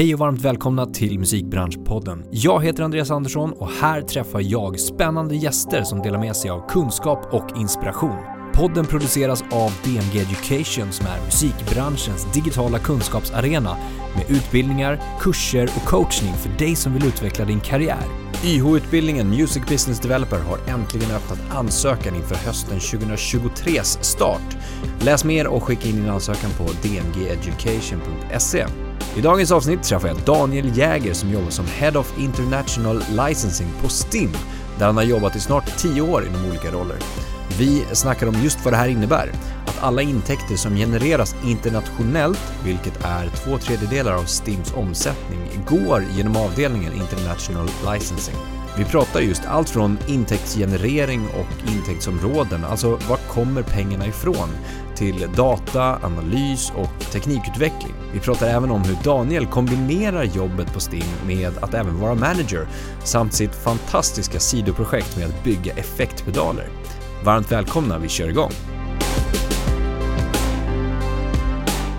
Hej och varmt välkomna till Musikbranschpodden. Jag heter Andreas Andersson och här träffar jag spännande gäster som delar med sig av kunskap och inspiration. Podden produceras av DMG Education som är musikbranschens digitala kunskapsarena med utbildningar, kurser och coachning för dig som vill utveckla din karriär. YH-utbildningen Music Business Developer har äntligen öppnat ansökan inför hösten 2023s start. Läs mer och skicka in din ansökan på dmgeducation.se. I dagens avsnitt träffar jag Daniel Jäger som jobbar som Head of International Licensing på STIM, där han har jobbat i snart 10 år inom olika roller. Vi snackar om just vad det här innebär, att alla intäkter som genereras internationellt, vilket är två tredjedelar av STIMs omsättning, går genom avdelningen International Licensing. Vi pratar just allt från intäktsgenerering och intäktsområden, alltså var kommer pengarna ifrån, till data, analys och teknikutveckling. Vi pratar även om hur Daniel kombinerar jobbet på STIM med att även vara manager samt sitt fantastiska sidoprojekt med att bygga effektpedaler. Varmt välkomna, vi kör igång!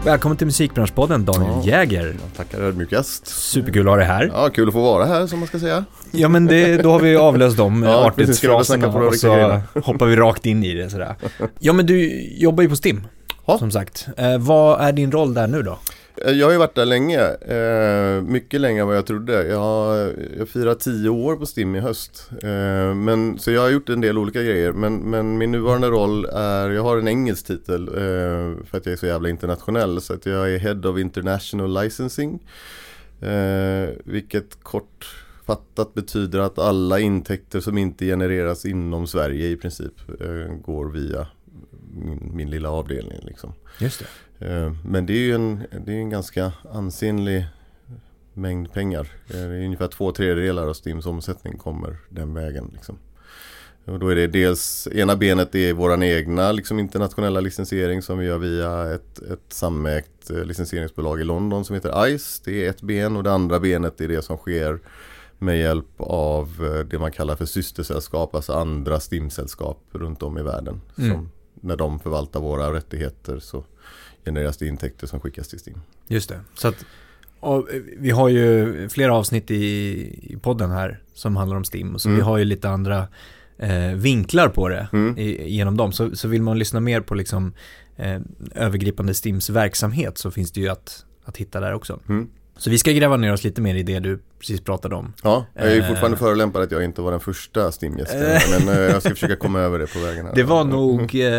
Välkommen till Musikbranschpodden Daniel Ja. Jäger. Tackar ödmjukast. Superkul att ha dig här. Ja, kul att få vara här som man ska säga. Ja men det, då har vi avlöst de Ja, artighetsfraserna och så grejerna. hoppar vi rakt in i det sådär. Ja men du jobbar ju på STIM, Ja. som sagt. Eh, vad är din roll där nu då? Eh, jag har ju varit där länge, eh, mycket längre än vad jag trodde. Jag, jag firar tio år på STIM i höst. Eh, men, så jag har gjort en del olika grejer. Men, men min nuvarande roll är, jag har en engelsk titel eh, för att jag är så jävla internationell. Så att jag är Head of International Licensing. Eh, vilket kortfattat betyder att alla intäkter som inte genereras inom Sverige i princip eh, går via min, min lilla avdelning. Liksom. Just det. Eh, Men det är ju en, det är en ganska ansenlig mängd pengar. Det är ungefär två tredjedelar av Stims omsättning kommer den vägen. Liksom. Och då är det dels, ena benet är våran egna liksom, internationella licensiering som vi gör via ett, ett samägt eh, licensieringsbolag i London som heter ICE. Det är ett ben och det andra benet är det som sker med hjälp av eh, det man kallar för systersällskap, alltså andra STIM-sällskap runt om i världen. Mm. Som, när de förvaltar våra rättigheter så genereras det intäkter som skickas till STIM. Just det. Så att, eh, vi har ju flera avsnitt i, i podden här som handlar om STIM. Så Mm. vi har ju lite andra eh, vinklar på det Mm. i, genom dem. Så, så vill man lyssna mer på liksom eh, övergripande STIMs verksamhet så finns det ju att, att hitta där också. Mm. Så vi ska gräva ner oss lite mer i det du precis pratade om. Ja, jag är ju Eh. fortfarande förolämpad att jag inte var den första STIM-gästen. Eh. men eh, jag ska försöka komma över det på vägen här. Det var nog, eh,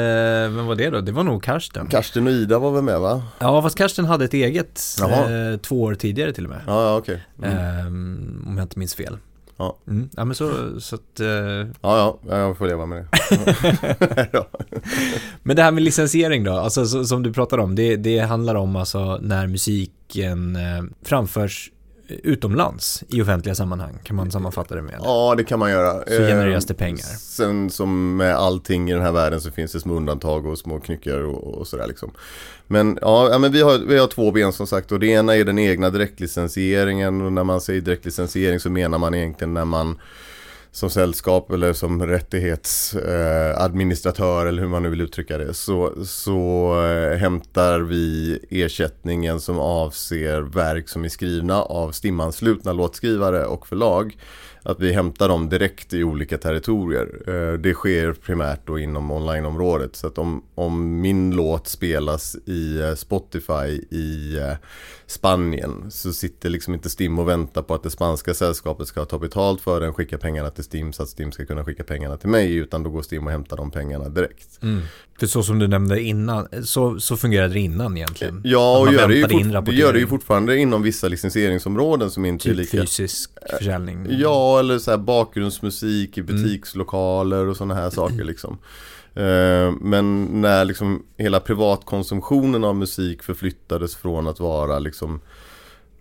vem var det då? Det var nog Karsten. Karsten och Ida var väl med va? Ja, fast Karsten hade ett eget eh, två år tidigare till och med. Ja, ja okej. Mm. Ehm, om jag inte minns fel. Ja. Mm. Ja, men så, så att, eh, Ja, ja, jag får leva med det. ja. Men det här med licensiering då, alltså så, som du pratade om, det, det handlar om alltså när musiken eh, framförs utomlands i offentliga sammanhang, kan man sammanfatta det med? ja, det kan man göra. Så genereras Eh, det pengar. Sen som med allting i den här världen så finns det små undantag och små knyckar och, och sådär liksom. Men ja, ja, men vi har, vi har två ben som sagt och det ena är den egna direktlicensieringen och när man säger direktlicensiering så menar man egentligen när man som sällskap eller som rättighetsadministratör eh, eller hur man nu vill uttrycka det så, så eh, hämtar vi ersättningen som avser verk som är skrivna av STIM-anslutna låtskrivare och förlag att vi hämtar dem direkt i olika territorier. Eh, Det sker primärt då inom onlineområdet. Så att om, om min låt spelas i eh, Spotify i eh, Spanien så sitter liksom inte Stim och väntar på att det spanska sällskapet ska ta betalt för den, skicka pengarna till Stim så att Stim ska kunna skicka pengarna till mig utan då går Stim och hämtar de pengarna direkt. Mm. För så som du nämnde innan, så, så fungerade det innan egentligen. Ja, och gör det, ju fort, det gör det ju fortfarande inom vissa licensieringsområden som inte är Typ lika fysisk försäljning. Ja, eller så här bakgrundsmusik Mm. i butikslokaler och sådana här saker liksom. Eh, Men när liksom hela privatkonsumtionen av musik förflyttades från att vara liksom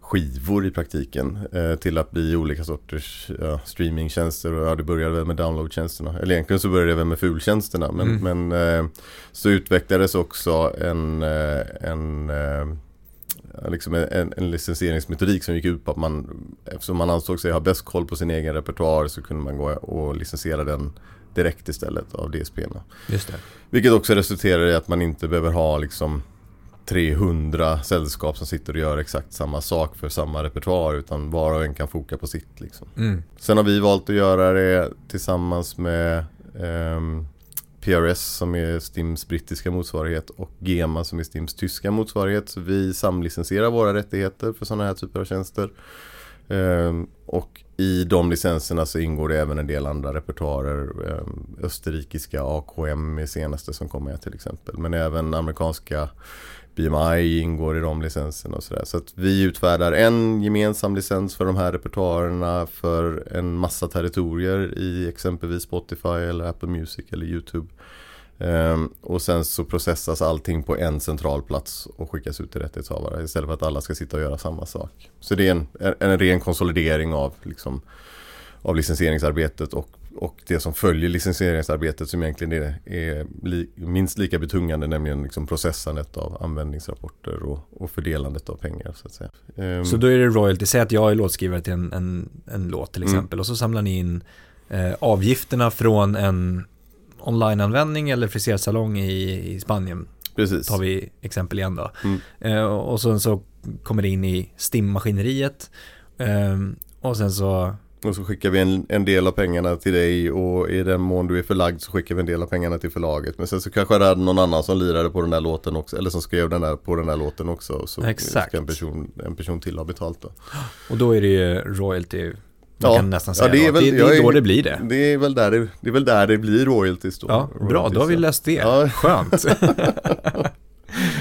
skivor i praktiken eh, till att bli olika sorters ja, streamingtjänster och ja, det började väl med downloadtjänsterna. Eller egentligen så började det väl med fultjänsterna men, Mm. men eh, så utvecklades också en, en liksom en, en licensieringsmetodik som gick ut på att man eftersom man ansåg sig ha bäst koll på sin egen repertoar så kunde man gå och licensiera den direkt istället av DSP-erna. Just det. Vilket också resulterar i att man inte behöver ha liksom 300 sällskap som sitter och gör exakt samma sak för samma repertoar utan var och en kan foka på sitt liksom. Mm. Sen har vi valt att göra det tillsammans med ehm, PRS som är Stims brittiska motsvarighet och GEMA som är Stims tyska motsvarighet. Så vi samlicensierar våra rättigheter för sådana här typer av tjänster. Ehm, och i de licenserna så ingår det även en del andra repertoarer. Ehm, österrikiska AKM är senaste som kommer till exempel. Men även amerikanska BMI ingår i de licenserna och sådär. Så att vi utfärdar en gemensam licens för de här repertoarerna för en massa territorier i exempelvis Spotify eller Apple Music eller YouTube. Ehm, och sen så processas allting på en central plats och skickas ut till rättighetshavare istället för att alla ska sitta och göra samma sak. Så det är en, en, en ren konsolidering av, liksom, av licensieringsarbetet och, och det som följer licensieringsarbetet som egentligen är, är li, minst lika betungande nämligen liksom processandet av användningsrapporter och, och fördelandet av pengar så att säga. Ehm, Så då är det royalty, säg att jag är låtskrivare till en, en, en låt till Mm. exempel och så samlar ni in eh, avgifterna från en onlineanvändning eller frisersalong i, i Spanien, precis. tar vi exempel igen då. Mm. Eh, och sen så kommer det in i STIM-maskineriet eh, och sen så, Och så skickar vi en, en del av pengarna till dig och i den mån du är förlagd så skickar vi en del av pengarna till förlaget. Men sen så kanske det är någon annan som lirade på den där låten också, eller som skrev den där, på den där låten också. Och Så Exakt. en person, en person till ha betalt då. och då är det ju royalty, man Ja. kan nästan Ja, säga det är väl- det, det är är- då det blir det. Det är väl där det, det, är väl där det blir royalties då. Ja, bra, då har vi Royalties, löst det. Ja. Skönt.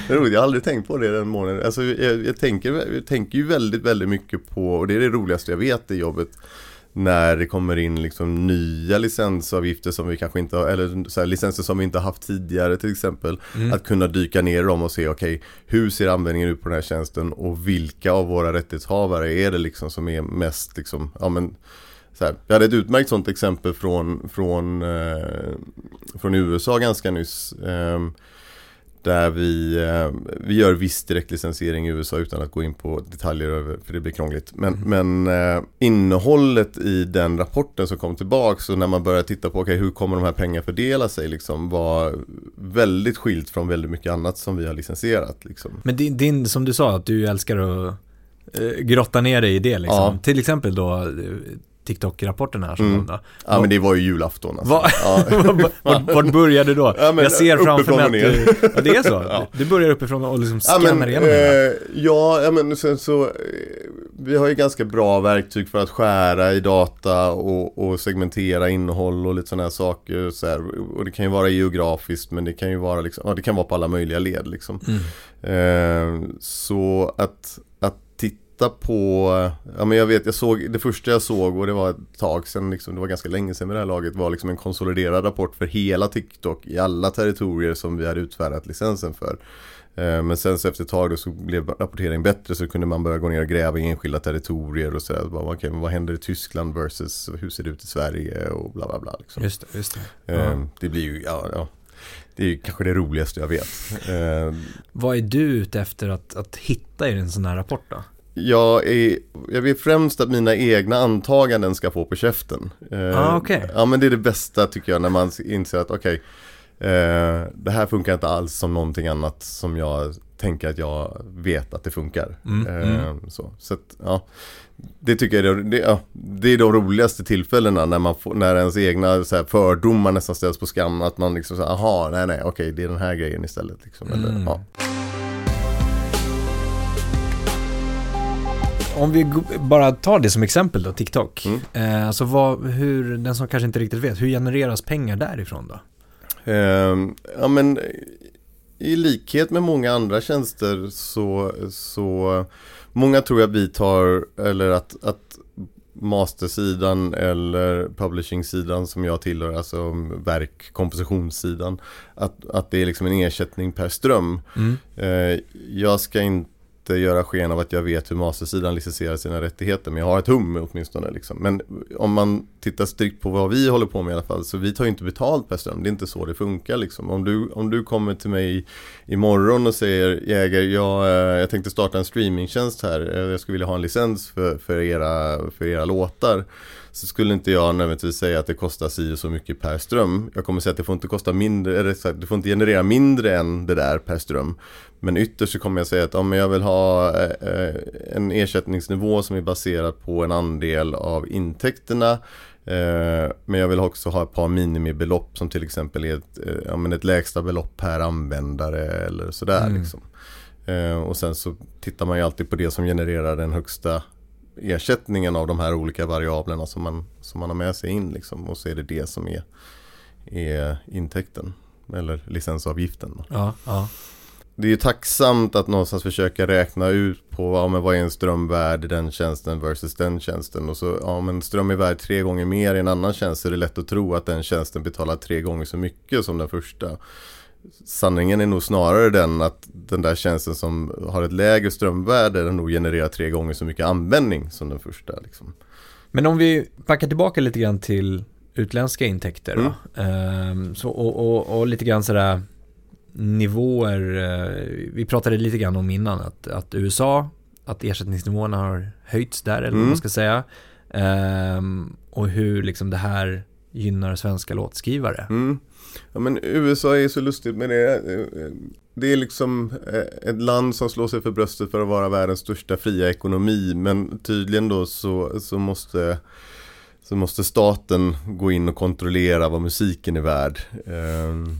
Roligt, jag har aldrig tänkt på det den månaden. Alltså, jag, jag, tänker, jag tänker ju väldigt, väldigt mycket på, och det är det roligaste jag vet i jobbet, när det kommer in liksom nya licensavgifter som vi kanske inte har, eller så här, licenser som vi inte har haft tidigare till exempel. Mm. Att kunna dyka ner dem och se, okej, hur ser användningen ut på den här tjänsten och vilka av våra rättighetshavare är det liksom som är mest liksom, ja men så här, jag hade ett utmärkt sånt exempel från, från, eh, från USA ganska nyss. ehm, där vi, eh, vi gör viss direktlicensiering i USA utan att gå in på detaljer över, för det blir krångligt. Men, men eh, innehållet i den rapporten som kom tillbaks och när man börjar titta på okay, hur kommer de här pengarna fördela sig liksom, var väldigt skilt från väldigt mycket annat som vi har licensierat. Liksom. Men din, din, som du sa, att du älskar att eh, grotta ner dig i det liksom. Ja. Till exempel då TikTok-rapporten här som Mm. kom. Ja men det var ju julafton alltså. Va? Ja. vart, vart började då? Ja, men jag ser framför mig att du, ja, det är så? Ja. Du börjar uppifrån och liksom Ja scannar men, igenom eh, ja, ja men sen så eh, Vi har ju ganska bra verktyg för att skära i data och, och segmentera innehåll och lite sådana här saker så här, Och det kan ju vara geografiskt men det kan ju vara liksom, ja, det kan vara på alla möjliga led liksom Mm. Eh, så att titta på, ja men jag vet, jag såg, det första jag såg och det var ett tag sedan, liksom, det var ganska länge sedan med det här laget, var liksom en konsoliderad rapport för hela TikTok i alla territorier som vi hade utfärdat licensen för. Eh, Men sen så efter ett tag då så blev rapporteringen bättre så kunde man börja gå ner och gräva i enskilda territorier och okej, men vad händer i Tyskland versus hur ser det ut i Sverige och bla bla bla. Liksom. Just det, just det. Ja. Det blir ju, ja, ja. Det är ju kanske det roligaste jag vet. Eh, Vad är du ute efter att, att hitta i en sån här rapport då? Jag, är, jag vill främst att mina egna antaganden ska få på käften. Eh, Ah, okej. Ja men det är det bästa tycker jag när man inser att okej, eh, det här funkar inte alls som någonting annat som jag tänker att jag vet att det funkar. Mm, Eh, mm. Så, så att, ja, det tycker jag är, det, ja, det är de roligaste tillfällena när, man får, när ens egna så här, fördomar nästan ställs på skam. Att man liksom säger, aha, nej nej, okej, det är den här grejen istället. Liksom, eller, Mm. ja. Om vi bara tar det som exempel då, TikTok. Mm. Eh, alltså vad, hur, den som kanske inte riktigt vet, hur genereras pengar därifrån då? Ehm, ja men i likhet med många andra tjänster så, så många tror jag vi tar, eller att, att mastersidan eller publishing-sidan som jag tillhör, alltså verk, kompositionssidan, att, att det är liksom en ersättning per ström. Mm. Eh, jag ska inte göra sken av att jag vet hur mastersidan licensierar sina rättigheter men jag har ett hum åtminstone liksom. Men om man tittar strikt på vad vi håller på med i alla fall så vi tar ju inte betalt per ström. Det är inte så det funkar liksom. Om du, om du kommer till mig imorgon och säger Jäger, jag, eh, jag tänkte starta en streamingtjänst här. Eh, jag skulle vilja ha en licens för, för, era, för era låtar. Så skulle inte jag nödvändigtvis säga att det kostar si och så mycket per ström. Jag kommer säga att det får inte kosta mindre, eller det får inte generera mindre än det där per ström. Men ytterst så kommer jag säga att om jag vill ha eh, en ersättningsnivå som är baserad på en andel av intäkterna eh, men jag vill också ha ett par minimibelopp som till exempel är ett, eh, ja, ett lägsta belopp per användare eller sådär. Mm. Liksom. Och sen så tittar man ju alltid på det som genererar den högsta ersättningen av de här olika variablerna som man, som man har med sig in. Liksom. Och så är det det som är, är intäkten eller licensavgiften. Ja, ja. Det är ju tacksamt att någonstans försöka räkna ut på ja, men vad är en ström värd i den tjänsten versus den tjänsten. Och så, ja men ström är värd tre gånger mer i en annan tjänst så är det lätt att tro att den tjänsten betalar tre gånger så mycket som den första. Sanningen är nog snarare den att den där tjänsten som har ett lägre strömvärde den nog genererar tre gånger så mycket användning som den första. Liksom. Men om vi backar tillbaka lite grann till utländska intäkter. Mm. Ehm, så, och, och, och, lite grann sådär nivåer. Eh, vi pratade lite grann om innan att, att USA, att ersättningsnivåerna har höjts där eller mm. vad man ska säga. Ehm, och hur liksom det här gynnar svenska låtskrivare. Mm. Ja men USA är så lustigt med det. Det är liksom eh, ett land som slår sig för bröstet för att vara världens största fria ekonomi. Men tydligen då så, så måste så måste staten gå in och kontrollera vad musiken är värd. Ehm,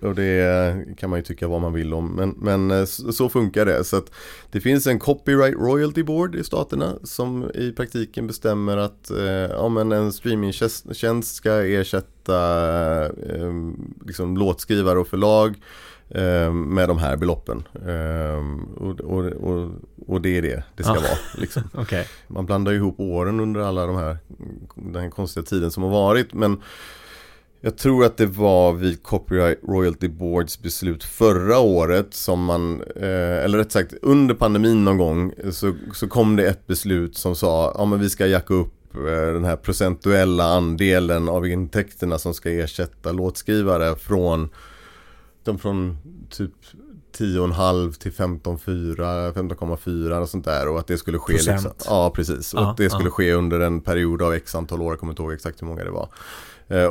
och det kan man ju tycka vad man vill om. Men, men eh, så funkar det. Så att det finns en copyright royalty board i staterna som i praktiken bestämmer att eh, ja, men en streamingtjänst ska ersätta eh, liksom låtskrivare och förlag eh, med de här beloppen. Eh, och, och, och, och, det är det det ska ah. vara. Liksom. okay. Man blandar ihop åren under alla de här, den här konstiga tiden som har varit. Men jag tror att det var vid Copyright Royalty Boards beslut förra året som man, eh, eller rätt sagt under pandemin någon gång så, så kom det ett beslut som sa ja men vi ska jacka upp eh, den här procentuella andelen av intäkterna som ska ersätta låtskrivare från de från typ 10,5 till 15,4 15,4 och sånt där och att det skulle ske liksom, Ja precis, och ja, att det skulle ja. ske under en period av x antal år, jag kommer inte ihåg exakt hur många det var. Eh,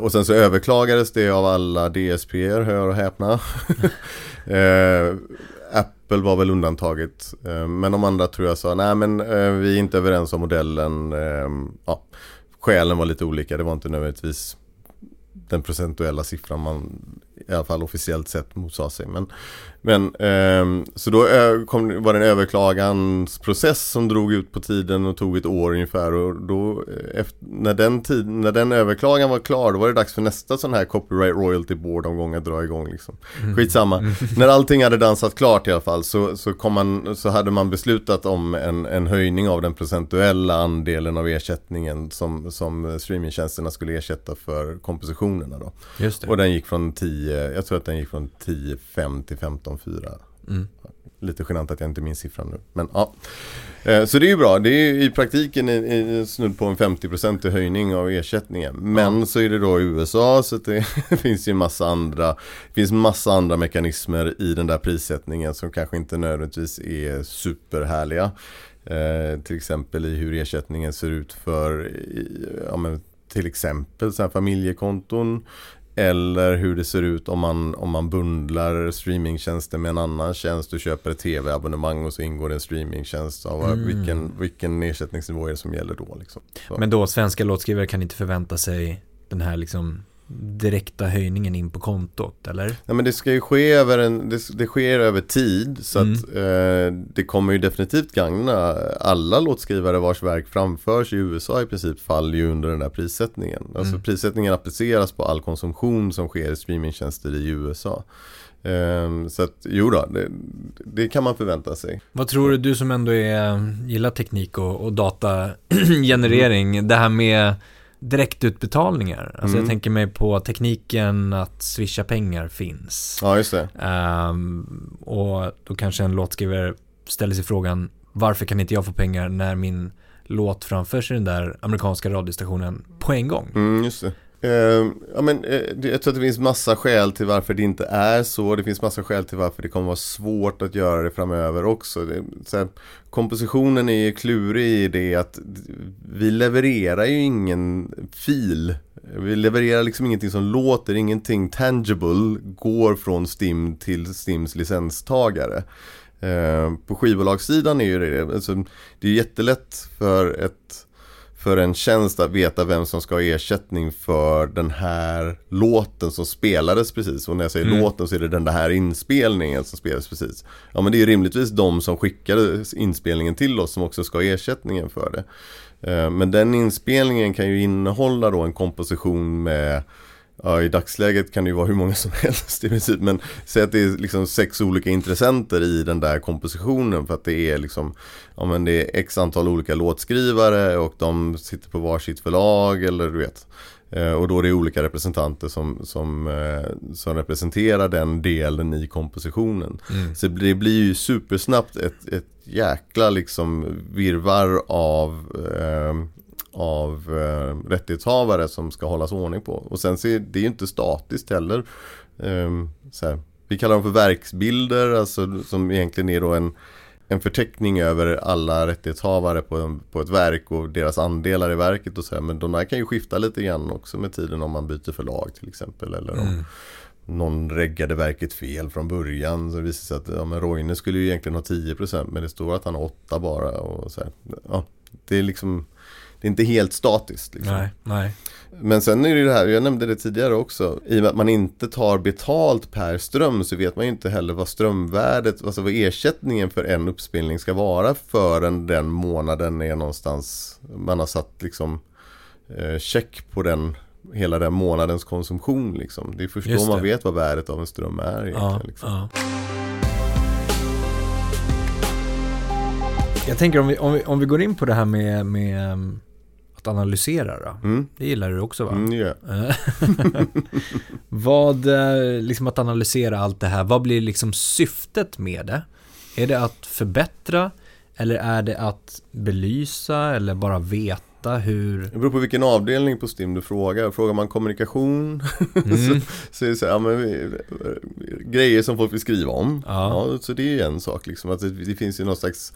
och sen så överklagades det av alla DSPer, hör och häpna. eh, Apple var väl undantaget. Eh, men de andra tror jag sa, nej men eh, vi är inte överens om modellen. Eh, ja, skälen var lite olika, det var inte nödvändigtvis den procentuella siffran man i alla fall officiellt sett motsade sig. Men, men eh, så då kom, var det en överklagansprocess som drog ut på tiden och tog ett år ungefär och då eh, efter, när, den tid, när den överklagan var klar då var det dags för nästa sån här copyright royalty board omgång att dra igång liksom. Mm. Skitsamma. Mm. när allting hade dansat klart i alla fall så, så, kom man, så hade man beslutat om en, en höjning av den procentuella andelen av ersättningen som, som streamingtjänsterna skulle ersätta för kompositionerna då. Och den gick från 10, jag tror att den gick från 10,5 till 15 4. Mm. Lite genant att jag inte minns siffran nu. Men ja. Eh, så det är ju bra. Det är i praktiken snudd på en 50% höjning av ersättningen. Men ja. så är det då i USA så det finns ju massa andra Det finns massa andra mekanismer i den där prissättningen som kanske inte nödvändigtvis är superhärliga. Eh, till exempel i hur ersättningen ser ut för ja, men till exempel så familjekonton eller hur det ser ut om man, om man bundlar streamingtjänster med en annan tjänst. Du köper ett tv-abonnemang och så ingår det en streamingtjänst. Av mm. vilken, vilken ersättningsnivå är det som gäller då? Liksom. Men då svenska låtskrivare kan inte förvänta sig den här liksom direkta höjningen in på kontot eller? Ja men det ska ju ske över en, det, det sker över tid så mm. att eh, det kommer ju definitivt gagna alla låtskrivare vars verk framförs i USA i princip faller ju under den där prissättningen. Alltså mm. prissättningen appliceras på all konsumtion som sker i streamingtjänster i USA. Um, så att jo då, det, det, kan man förvänta sig. Vad tror du, du som ändå är, gillar teknik och, och datagenerering, mm. det här med direktutbetalningar. Alltså mm. jag tänker mig på tekniken att swisha pengar finns. Ja, just det. Um, och då kanske en låtskrivare ställer sig frågan varför kan inte jag få pengar när min låt framförs i den där amerikanska radiostationen på en gång? Mm, just det. Uh, ja, men, uh, jag tror att det finns massa skäl till varför det inte är så. Det finns massa skäl till varför det kommer vara svårt att göra det framöver också. Det, här, kompositionen är ju klurig i det att vi levererar ju ingen fil Vi levererar liksom ingenting som låter, ingenting tangible går från STIM till STIMs licenstagare. Eh, på skivbolagssidan är ju det, alltså, det är jättelätt för ett för en tjänst att veta vem som ska ha ersättning för den här låten som spelades precis. Och när jag säger mm. låten så är det den här inspelningen som spelades precis. Ja men det är rimligtvis de som skickade inspelningen till oss som också ska ha ersättningen för det. Eh, men den inspelningen kan ju innehålla då en komposition med Ja, i dagsläget kan det ju vara hur många som helst i princip. Men säg att det är liksom sex olika intressenter i den där kompositionen. För att det är liksom, ja men det är x antal olika låtskrivare och de sitter på varsitt förlag eller du vet. Eh, och då är det olika representanter som, som, eh, som representerar den delen i kompositionen. Mm. Så det blir ju supersnabbt ett, ett jäkla liksom virvar av eh, av eh, rättighetshavare som ska hållas ordning på. Och sen så är det ju inte statiskt heller. Eh, vi kallar dem för verksbilder, alltså som egentligen är då en, en förteckning över alla rättighetshavare på, en, på ett verk och deras andelar i verket och så här. Men de här kan ju skifta lite grann också med tiden om man byter förlag till exempel. Eller om mm. någon reggade verket fel från början. Så det visar sig att ja, men Roine skulle ju egentligen ha 10% men det står att han har 8 bara. Och så här. Ja, det är liksom det är inte helt statiskt. Liksom. Nej, nej. Men sen är det ju det här, jag nämnde det tidigare också, i och med att man inte tar betalt per ström så vet man ju inte heller vad strömvärdet, alltså vad ersättningen för en uppspelning ska vara förrän den månaden är någonstans, man har satt liksom eh, check på den hela den månadens konsumtion liksom. Det är först då man vet vad värdet av en ström är egentligen. Ja, liksom. ja. Jag tänker om vi, om vi, om vi går in på det här med, med att analysera. Mm. Det gillar du också va? Mm, yeah. vad, eh, liksom att analysera allt det här, vad blir liksom syftet med det? Är det att förbättra eller är det att belysa eller bara veta hur? Det beror på vilken avdelning på STIM du frågar. Frågar man kommunikation mm. så, så är det så här, ja, men, grejer som folk vill skriva om. Ja. ja så det är en sak liksom. Att det, det finns ju någon slags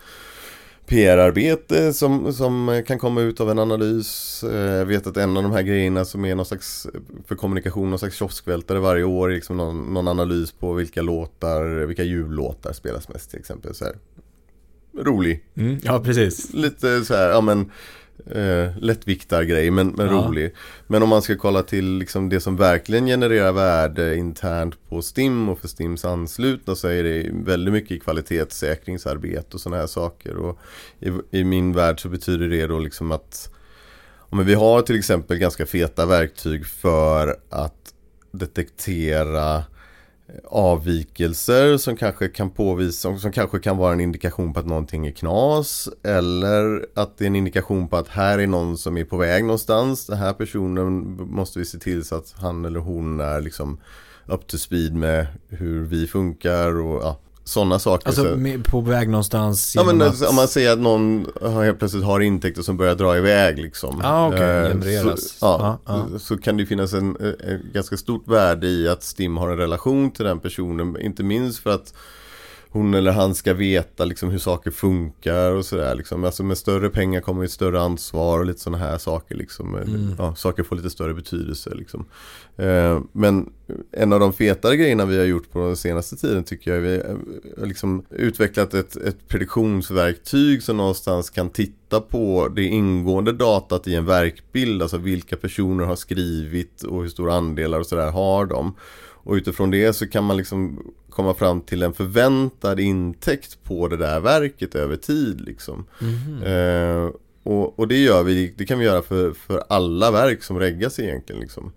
PR-arbete som, som kan komma ut av en analys. Eh, jag vet att en av de här grejerna som är någon slags för kommunikation, någon slags kioskvältare varje år, liksom någon, någon analys på vilka låtar, vilka jullåtar spelas mest till exempel. Så här. Rolig. Mm, ja, precis. Lite så här, ja men eh, lättviktargrej men, men ja. rolig. Men om man ska kolla till liksom det som verkligen genererar värde internt på STIM och för STIMs anslutna så är det väldigt mycket kvalitetssäkringsarbete och sådana här saker. Och i, I min värld så betyder det då liksom att men vi har till exempel ganska feta verktyg för att detektera avvikelser som kanske kan påvisa, som kanske kan vara en indikation på att någonting är knas eller att det är en indikation på att här är någon som är på väg någonstans. Den här personen måste vi se till så att han eller hon är liksom up to speed med hur vi funkar och ja, sådana saker. Alltså på väg någonstans? Ja men att... om man säger att någon helt plötsligt har intäkter som börjar dra iväg liksom. Ah, okay. eh, så, ja, ah, ah. så kan det finnas en, en, ganska stort värde i att STIM har en relation till den personen. Inte minst för att hon eller han ska veta liksom hur saker funkar och sådär liksom. Alltså med större pengar kommer ett större ansvar och lite sådana här saker liksom. Mm. Ja, saker får lite större betydelse liksom. Eh, men en av de fetare grejerna vi har gjort på den senaste tiden tycker jag är vi har liksom utvecklat ett, ett prediktionsverktyg som någonstans kan titta på det ingående datat i en verkbild. Alltså vilka personer har skrivit och hur stora andelar och sådär har de. Och utifrån det så kan man liksom komma fram till en förväntad intäkt på det där verket över tid. Liksom. Mm. Eh, och, och, det gör vi, det kan vi göra för, för alla verk som reggas egentligen. Liksom.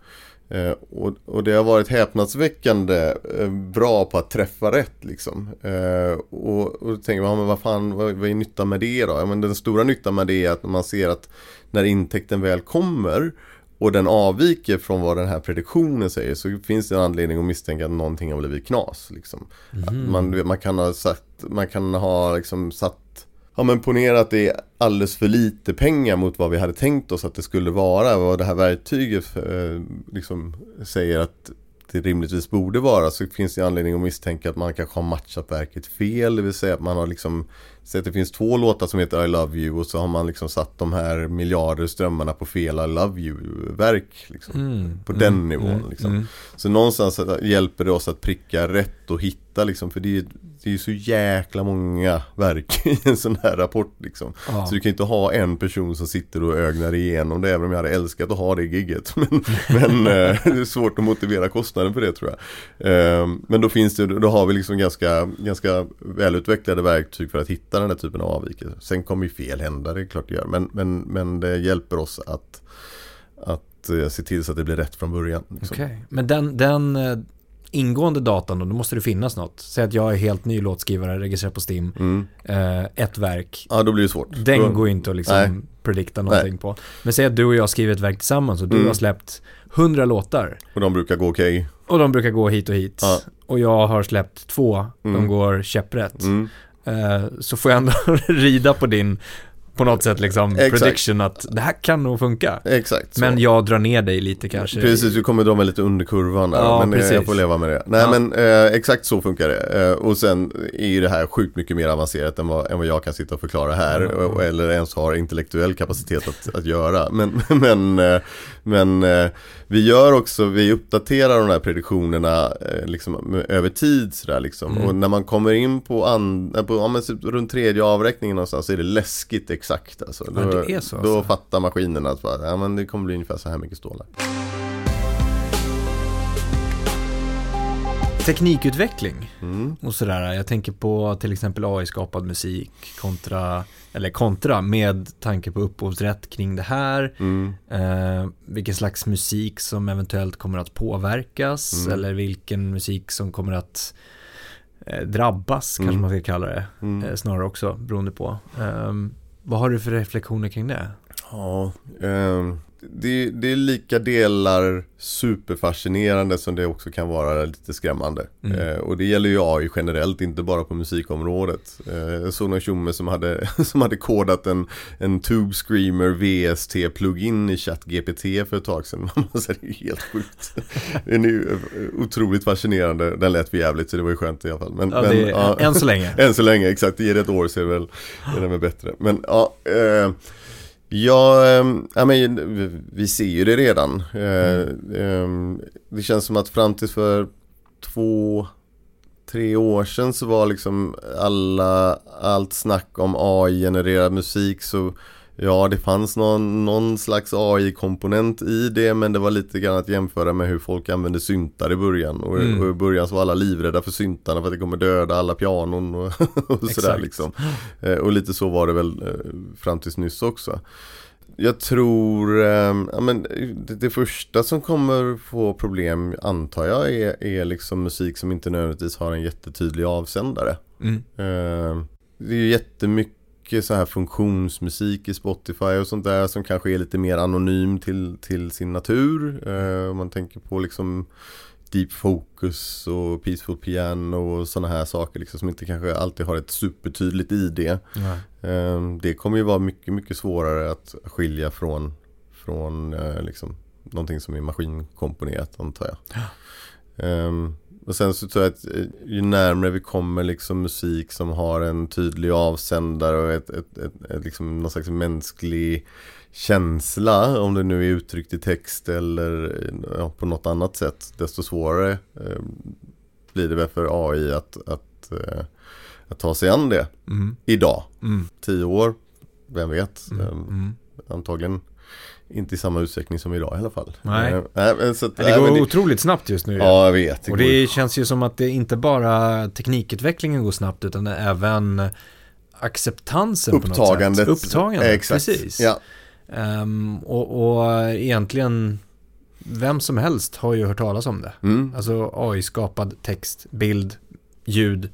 Eh, och, och, det har varit häpnadsväckande eh, bra på att träffa rätt. Liksom. Eh, och, och då tänker man, men vad fan, vad, vad är nyttan med det då? Ja, men den stora nyttan med det är att man ser att när intäkten väl kommer och den avviker från vad den här prediktionen säger så finns det en anledning att misstänka att någonting har blivit knas. Liksom. Mm. Man, man, kan ha sagt, man kan ha liksom satt, ja men ponera att det är alldeles för lite pengar mot vad vi hade tänkt oss att det skulle vara. Vad det här verktyget eh, liksom säger att det rimligtvis borde vara så finns det anledning att misstänka att man kanske har matchat verket fel. Det vill säga att man har liksom Så att det finns två låtar som heter I Love You och så har man liksom satt de här miljarder strömmarna på fel I Love You-verk. Liksom, Mm, på mm, den nivån. mm, liksom. mm. Så någonstans hjälper det oss att pricka rätt och hitta liksom, för det är, det är ju så jäkla många verk i en sån här rapport liksom. Ja. Så du kan inte ha en person som sitter och ögnar igenom det även om jag hade älskat att ha det gigget. Men, men eh, det är svårt att motivera kostnaden för det tror jag. Eh, Men då finns det, då har vi liksom ganska, ganska välutvecklade verktyg för att hitta den här typen av avvikelser. Sen kommer ju fel hända, det är klart det gör. Men, men, men det hjälper oss att, att eh, se till så att det blir rätt från början. Liksom. Okej, men den, den ingående datan då, då måste det finnas något. Säg att jag är helt ny låtskrivare, registrerad på Steam, Mm. eh, ett verk. Ja, då blir det svårt. Den då, går inte att liksom Nej. predikta någonting på. Men säg att du och jag skriver ett verk tillsammans och du Mm. har släppt 100 låtar. Och de brukar gå okej. Och de brukar gå hit och hit. Ja. Och jag har släppt två, de Mm. går käpprätt. Mm. Eh, så får jag ändå rida på din, på något sätt liksom, Exakt. prediction att det här kan nog funka. Exakt så. Men jag drar ner dig lite kanske. Precis, du kommer dra mig lite under kurvan där. Ja, men eh, precis. jag får leva med det. Nej Ja. men eh, exakt så funkar det. Eh, och sen är ju det här sjukt mycket mer avancerat än vad, än vad jag kan sitta och förklara här. Mm. Och, eller ens har intellektuell kapacitet att, att göra. Men, men, eh, men eh, vi gör också, vi uppdaterar de här prediktionerna eh, liksom, över tid. Sådär, liksom. Mm. Och när man kommer in på, an, på ja, men, typ runt tredje avräkningen någonstans så är det läskigt exakt. Alltså. Ja, Då, det är så, då alltså. fattar maskinerna att bara, ja, men det kommer bli ungefär så här mycket stålar. Teknikutveckling Mm. och sådär. Jag tänker på till exempel AI-skapad musik kontra, eller kontra med tanke på upphovsrätt kring det här. Mm. Eh, vilken slags musik som eventuellt kommer att påverkas Mm. eller vilken musik som kommer att eh, drabbas, kanske Mm. man ska kalla det. Mm. Eh, snarare också, beroende på. Ehm, vad har du för reflektioner kring det? Ja, eh, det, det är lika delar superfascinerande som det också kan vara lite skrämmande. Mm. Eh, och det gäller ju AI generellt, inte bara på musikområdet. Eh, jag såg någon tjomme som hade, som hade kodat en, en Tube Screamer VST-plugin i ChatGPT för ett tag sedan. Det är helt sjukt. Den är ju eh, otroligt fascinerande. Den lät för jävligt så det var ju skönt i alla fall. Men, Ja, men, är, ja. Än så länge. Än så länge, exakt. Det ger ett år så är det väl, är det väl bättre. Men ja, eh, ja, äh, men, vi- ser ju det redan. Mm. det känns som att fram till för två, tre år sedan så var liksom alla, allt snack om AI-genererad musik så Ja, det fanns någon, någon slags AI-komponent i det men det var lite grann att jämföra med hur folk använde syntar i början. Och, Mm. och i början så var alla livrädda för syntarna för att det kommer döda alla pianon och, och sådär liksom. Eh, och lite så var det väl eh, fram tills nyss också. Jag tror, eh, ja, men det, det första som kommer få problem antar jag är, är liksom musik som inte nödvändigtvis har en jättetydlig avsändare. Mm. Eh, det är ju jättemycket så här funktionsmusik i Spotify och sånt där som kanske är lite mer anonym till, till sin natur. Eh, om man tänker på liksom Deep Focus och Peaceful Piano och sådana här saker liksom, som inte kanske alltid har ett supertydligt ID. Eh, det kommer ju vara mycket, mycket svårare att skilja från, från eh, liksom, någonting som är maskinkomponerat antar jag. Ehm, och sen så tror jag att eh, ju närmare vi kommer liksom musik som har en tydlig avsändare och ett, ett, ett, ett liksom någon slags mänsklig känsla om det nu är uttryckt i text eller eh, ja, på något annat sätt desto svårare eh, blir det väl för AI att, att, eh, att ta sig an det Mm. idag. Mm. Tio år, vem vet? Mm. Ehm, Mm. Antagligen inte i samma utsträckning som idag i alla fall. Nej. Men så att, Det går det, otroligt snabbt just nu. Ja, jag vet. och går- det känns ju som att det inte bara teknikutvecklingen går snabbt utan även acceptansen på något Upptagandet. sätt. Upptagandet, Exakt. precis. Ja. Ehm, och, och egentligen vem som helst har ju hört talas om det. Mm. Alltså AI-skapad text, bild, ljud,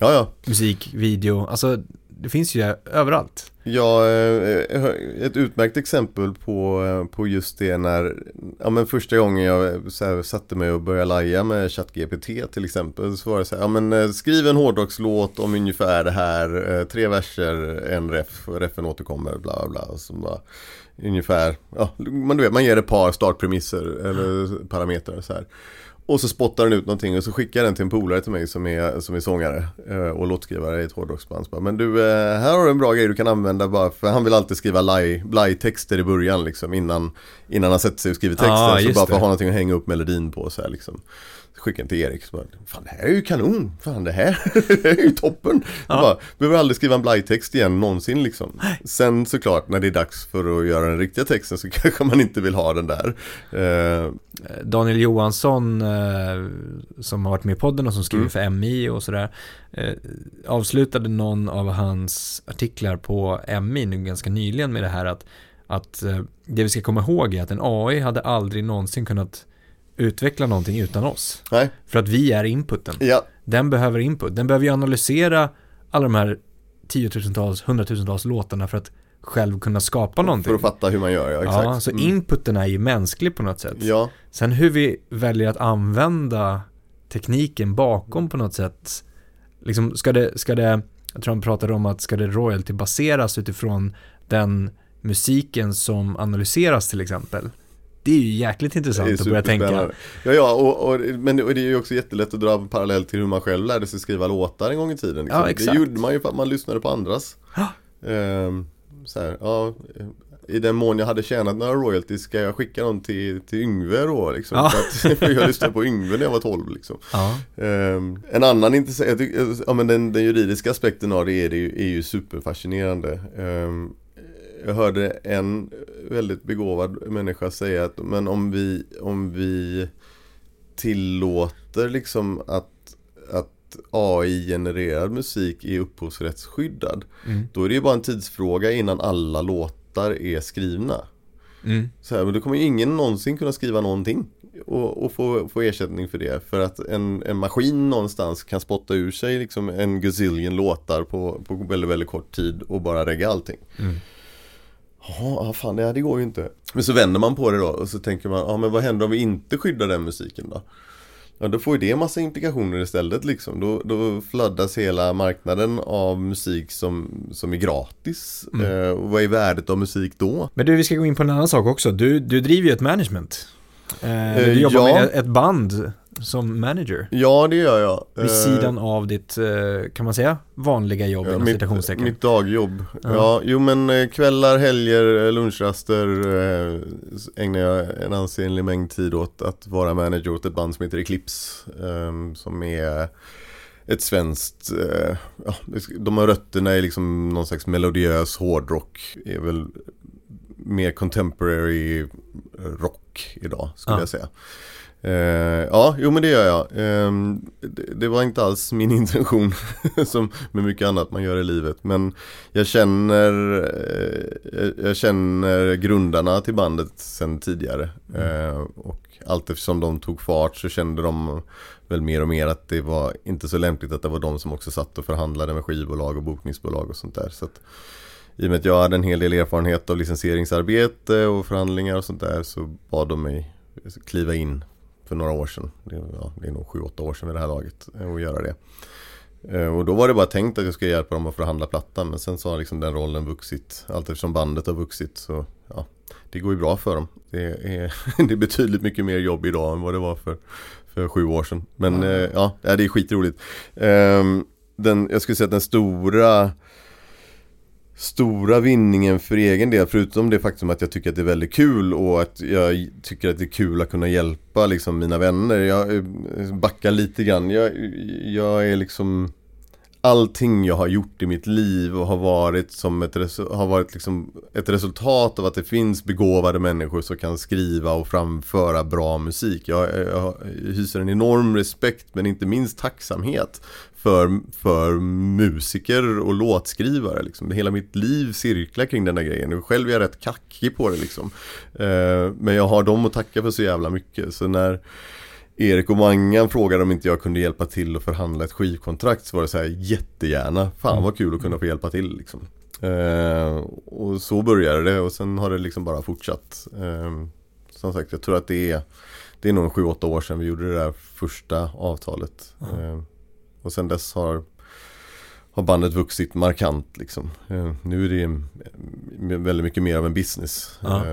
ja, ja. musik, video. Alltså det finns ju överallt. Ja, eh, eh, ett utmärkt exempel på, eh, på just det när, ja men första gången jag så här, satte mig och började laja med ChatGPT till exempel så var det så här, ja men skriv en hårdrockslåt om ungefär det här, tre verser, en ref, refen återkommer, bla bla bla. Och så bara, ungefär, ja, man, du vet, man ger ett par startpremisser eller parametrar så här. Och så spottar den ut någonting och så skickar den till en polare till mig som är, som är sångare eh, och låtskrivare i ett hårdrocksband. Men du, eh, här har du en bra grej du kan använda bara för han vill alltid skriva blaj-texter i början liksom innan, innan han sätter sig och skriver texten. Ah, så bara för att ha någonting att hänga upp melodin på så här liksom. Skickade den till Erik så bara, fan det här är ju kanon, fan det här, det här är ju toppen. Ja. Ja. Bara, behöver aldrig skriva en blaj-text igen någonsin liksom. Sen såklart när det är dags för att göra den riktiga texten så kanske man inte vill ha den där. Eh, Daniel Johansson eh, som har varit med i podden och som skriver Mm. för MI och sådär eh, avslutade någon av hans artiklar på MI nu ganska nyligen med det här att, att eh, det vi ska komma ihåg är att en AI hade aldrig någonsin kunnat utveckla någonting utan oss. nej, För att vi är inputen. ja, Den behöver input. Den behöver ju analysera alla de här tiotusentals, hundratusentals låtarna för att själv kunna skapa någonting. för att fatta hur man gör, ja exakt. Ja, så Mm. inputen är ju mänsklig på något sätt. Ja, Sen hur vi väljer att använda tekniken bakom på något sätt. Liksom ska det, ska det, jag tror han pratade om att ska det royalty baseras utifrån den musiken som analyseras till exempel. Det är ju jäkligt intressant att börja tänka. Ja, ja, och, och, men det, och det är ju också jättelätt att dra en parallell till hur man själv lärde sig skriva låtar en gång i tiden. Liksom. Ja, exakt. Det gjorde man ju för att man lyssnade på andras. Ehm, så här, ja, I den mån jag hade tjänat några royalties ska jag skicka dem till, till Yngve då liksom. Ja. För att, för jag lyssnade på Yngve när jag var 12 liksom. Ja, Ehm, en annan intressant, ja, men den, den juridiska aspekten av det är, det ju, är ju superfascinerande. Ehm, jag hörde en väldigt begåvad människa säga att men om vi, om vi tillåter liksom att, att AI-genererad musik är upphovsrättsskyddad mm. då är det ju bara en tidsfråga innan alla låtar är skrivna. Mm. Så här, men då kommer ingen någonsin kunna skriva någonting och, och få, få ersättning för det. För att en, en maskin någonstans kan spotta ur sig liksom en gazillion låtar på, på väldigt, väldigt kort tid och bara regga allting. Mm. Ja, fan det, här, det går ju inte. Men så vänder man på det då och så tänker man, ja men vad händer om vi inte skyddar den musiken då? Ja då får ju det massa implikationer istället liksom. Då, då flödas hela marknaden av musik som, som är gratis. Mm. Eh, och vad är värdet av musik då? Men du, vi ska gå in på en annan sak också. Du, du driver ju ett management. Eh, du Eh, jobbar ja. med ett band som manager. Ja det gör jag. Vid Eh, sidan av ditt, eh, kan man säga, vanliga jobb Ja, inom mitt, citationstecken. mitt dagjobb. Ja. Ja. jo men eh, kvällar, helger, lunchraster ägnar jag en ansenlig mängd tid åt att vara manager åt ett band som heter Eclipse. Eh, som är ett svenskt, ja, de har rötterna i liksom någon slags melodiös hårdrock. Är väl mer contemporary rock idag skulle Ja. jag säga. Eh, ja, jo men det gör jag. Eh, det, det var inte alls min intention som med mycket annat man gör i livet. Men jag känner, eh, jag- känner grundarna till bandet sedan tidigare. Eh, och allt eftersom de tog fart så kände de väl mer och mer att det var inte så lämpligt att det var de som också satt och förhandlade med skivbolag och bokningsbolag och sånt där. Så att, I och med att jag hade en hel del erfarenhet av licensieringsarbete och förhandlingar och sånt där så bad de mig kliva in för några år sedan. Det, är- ja, det är nog 7-8 år sedan vid det här laget eh, att göra det. Eh, Och då var det bara tänkt att jag skulle hjälpa dem att förhandla plattan men sen så har liksom den rollen vuxit allt eftersom bandet har vuxit så ja, det går ju bra för dem. Det är, det är betydligt mycket mer jobb idag än vad det var för, för sju år sedan. Men ja, ja, det är skitroligt. Ehm, Den, jag skulle säga att den stora Stora vinningen för egen del, förutom det faktum att jag tycker att det är väldigt kul och att jag tycker att det är kul att kunna hjälpa liksom mina vänner. Jag eh, backar lite grann. Jag, jag är liksom Allting jag har gjort i mitt liv och har varit som ett, har varit liksom ett resultat av att det finns begåvade människor som kan skriva och framföra bra musik. Jag, jag hyser en enorm respekt men inte minst tacksamhet för, för musiker och låtskrivare. Liksom. Hela mitt liv cirklar kring den här grejen. Själv är jag rätt kackig på det liksom. Eh, men jag har dem att tacka för så jävla mycket. Så när Erik och Mangan frågade om inte jag kunde hjälpa till att förhandla ett skivkontrakt så var det så här jättegärna. Fan vad kul att kunna få hjälpa till liksom. Eh, och så började det och sen har det liksom bara fortsatt. Eh, som sagt, jag tror att det är Det är nog en 7-8 år sedan vi gjorde det där första avtalet. Eh, och sen dess har har bandet vuxit markant liksom. Eh, nu är det väldigt mycket mer av en business. Ja.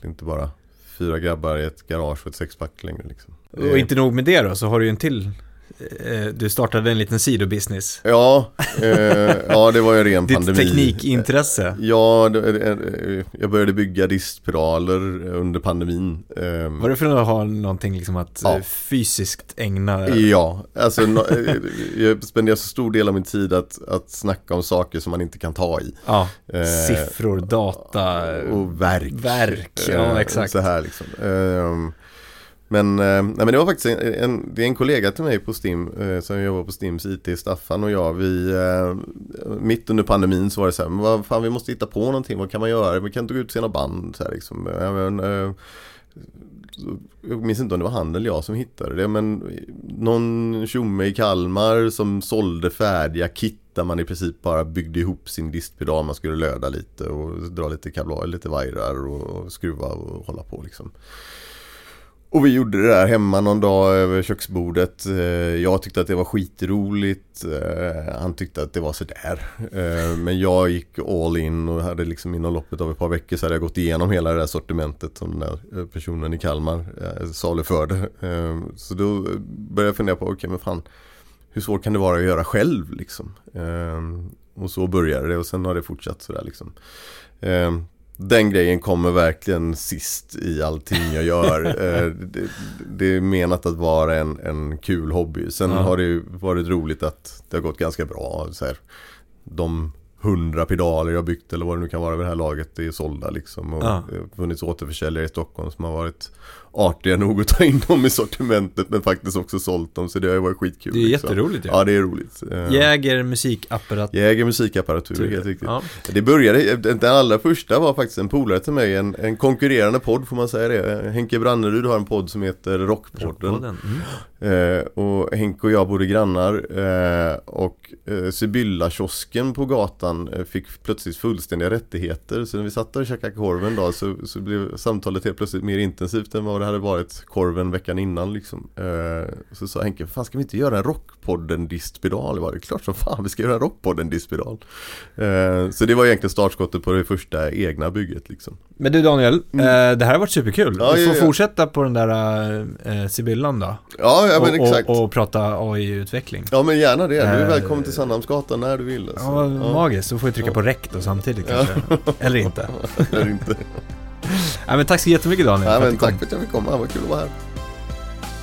Det är inte bara fyra grabbar i ett garage och ett sexpack längre liksom. Och inte nog med det då, så har du ju en till eh, du startade en liten sidobusiness. Ja, eh, ja det var ju ren Ditt pandemi. teknikintresse. Ja, eh, jag började bygga diskspiraler under pandemin. Eh, Var det för att ha någonting liksom att Ja. eh, fysiskt ägna? Ja, alltså eh, jag spenderar så stor del av min tid att, att snacka om saker som man inte kan ta i. Ja, Eh, siffror, data. Och verk. Verk, ja, Eh, exakt. Så här liksom. Ehm, men, eh, nej, men det var faktiskt en, en, det är en kollega till mig på Stim eh, som jobbar på Stims IT, Staffan och jag. Vi, eh, mitt under pandemin så var det så här, men vad fan vi måste hitta på någonting, vad kan man göra? Vi kan inte gå ut och se några band. Så här, liksom. Ja, men, eh, jag minns inte om det var han eller jag som hittade det men någon tjomme i Kalmar som sålde färdiga kit där man i princip bara byggde ihop sin distpedal. Man skulle löda lite och dra lite kablar, lite vajrar och skruva och hålla på liksom. Och vi gjorde det där hemma någon dag över köksbordet. Eh, jag tyckte att det var skitroligt. Eh, han tyckte att det var sådär. Eh, men jag gick all in och hade liksom inom loppet av ett par veckor så hade jag gått igenom hela det där sortimentet som den där personen i Kalmar saluförde. Så då började jag fundera på, okej men fan hur svårt kan det vara att göra själv liksom? Och så började det och sen har det fortsatt sådär liksom. Den grejen kommer verkligen sist i allting jag gör. Eh, det, det är menat att vara en, en kul hobby. Sen Ja. har det varit roligt att det har gått ganska bra. Så här, de hundra pedaler jag byggt eller vad det nu kan vara vid det här laget det är sålda liksom. Och Ja. Har funnits återförsäljare i Stockholm som har varit artiga nog att ta in dem i sortimentet men faktiskt också sålt dem. Så det har ju varit skitkul. Det är liksom. jätteroligt ju. Ja det är roligt. Eh, Jäger musikapparatur. Jäger musikapparatur, helt riktigt. Ja. Det började, den allra första var faktiskt en polare till mig, en, en konkurrerande podd får man säga det. Henke Brannerud har en podd som heter Rockpodden. Rockpodden. Mm. Eh, och Henke och jag bodde grannar eh, och eh, Sibylla-kiosken på gatan fick plötsligt fullständiga rättigheter. Så när vi satt där och käkade korven då så, så blev samtalet helt plötsligt mer intensivt än vad det hade varit korven veckan innan liksom. Eh, så sa Henke, fan ska vi inte göra en Rockpodden distpedal? Jag det är klart som fan vi ska göra en Rockpodden distpedal. Eh, så det var egentligen startskottet på det första egna bygget liksom. Men du Daniel, eh, det här har varit superkul. Ja, vi får ja, ja. fortsätta på den där eh, Sibyllan då. Ja, ja men och, exakt. och, och prata AI-utveckling. Ja men gärna det, du är Eh, välkommen till Sandhamnsgatan när du vill. Alltså. Ja, magiskt. Så får vi trycka på rec då samtidigt kanske. Eller inte. Eller inte. Men tack så jättemycket Daniel. Ja, men tack för att jag fick komma, vad kul att vara här.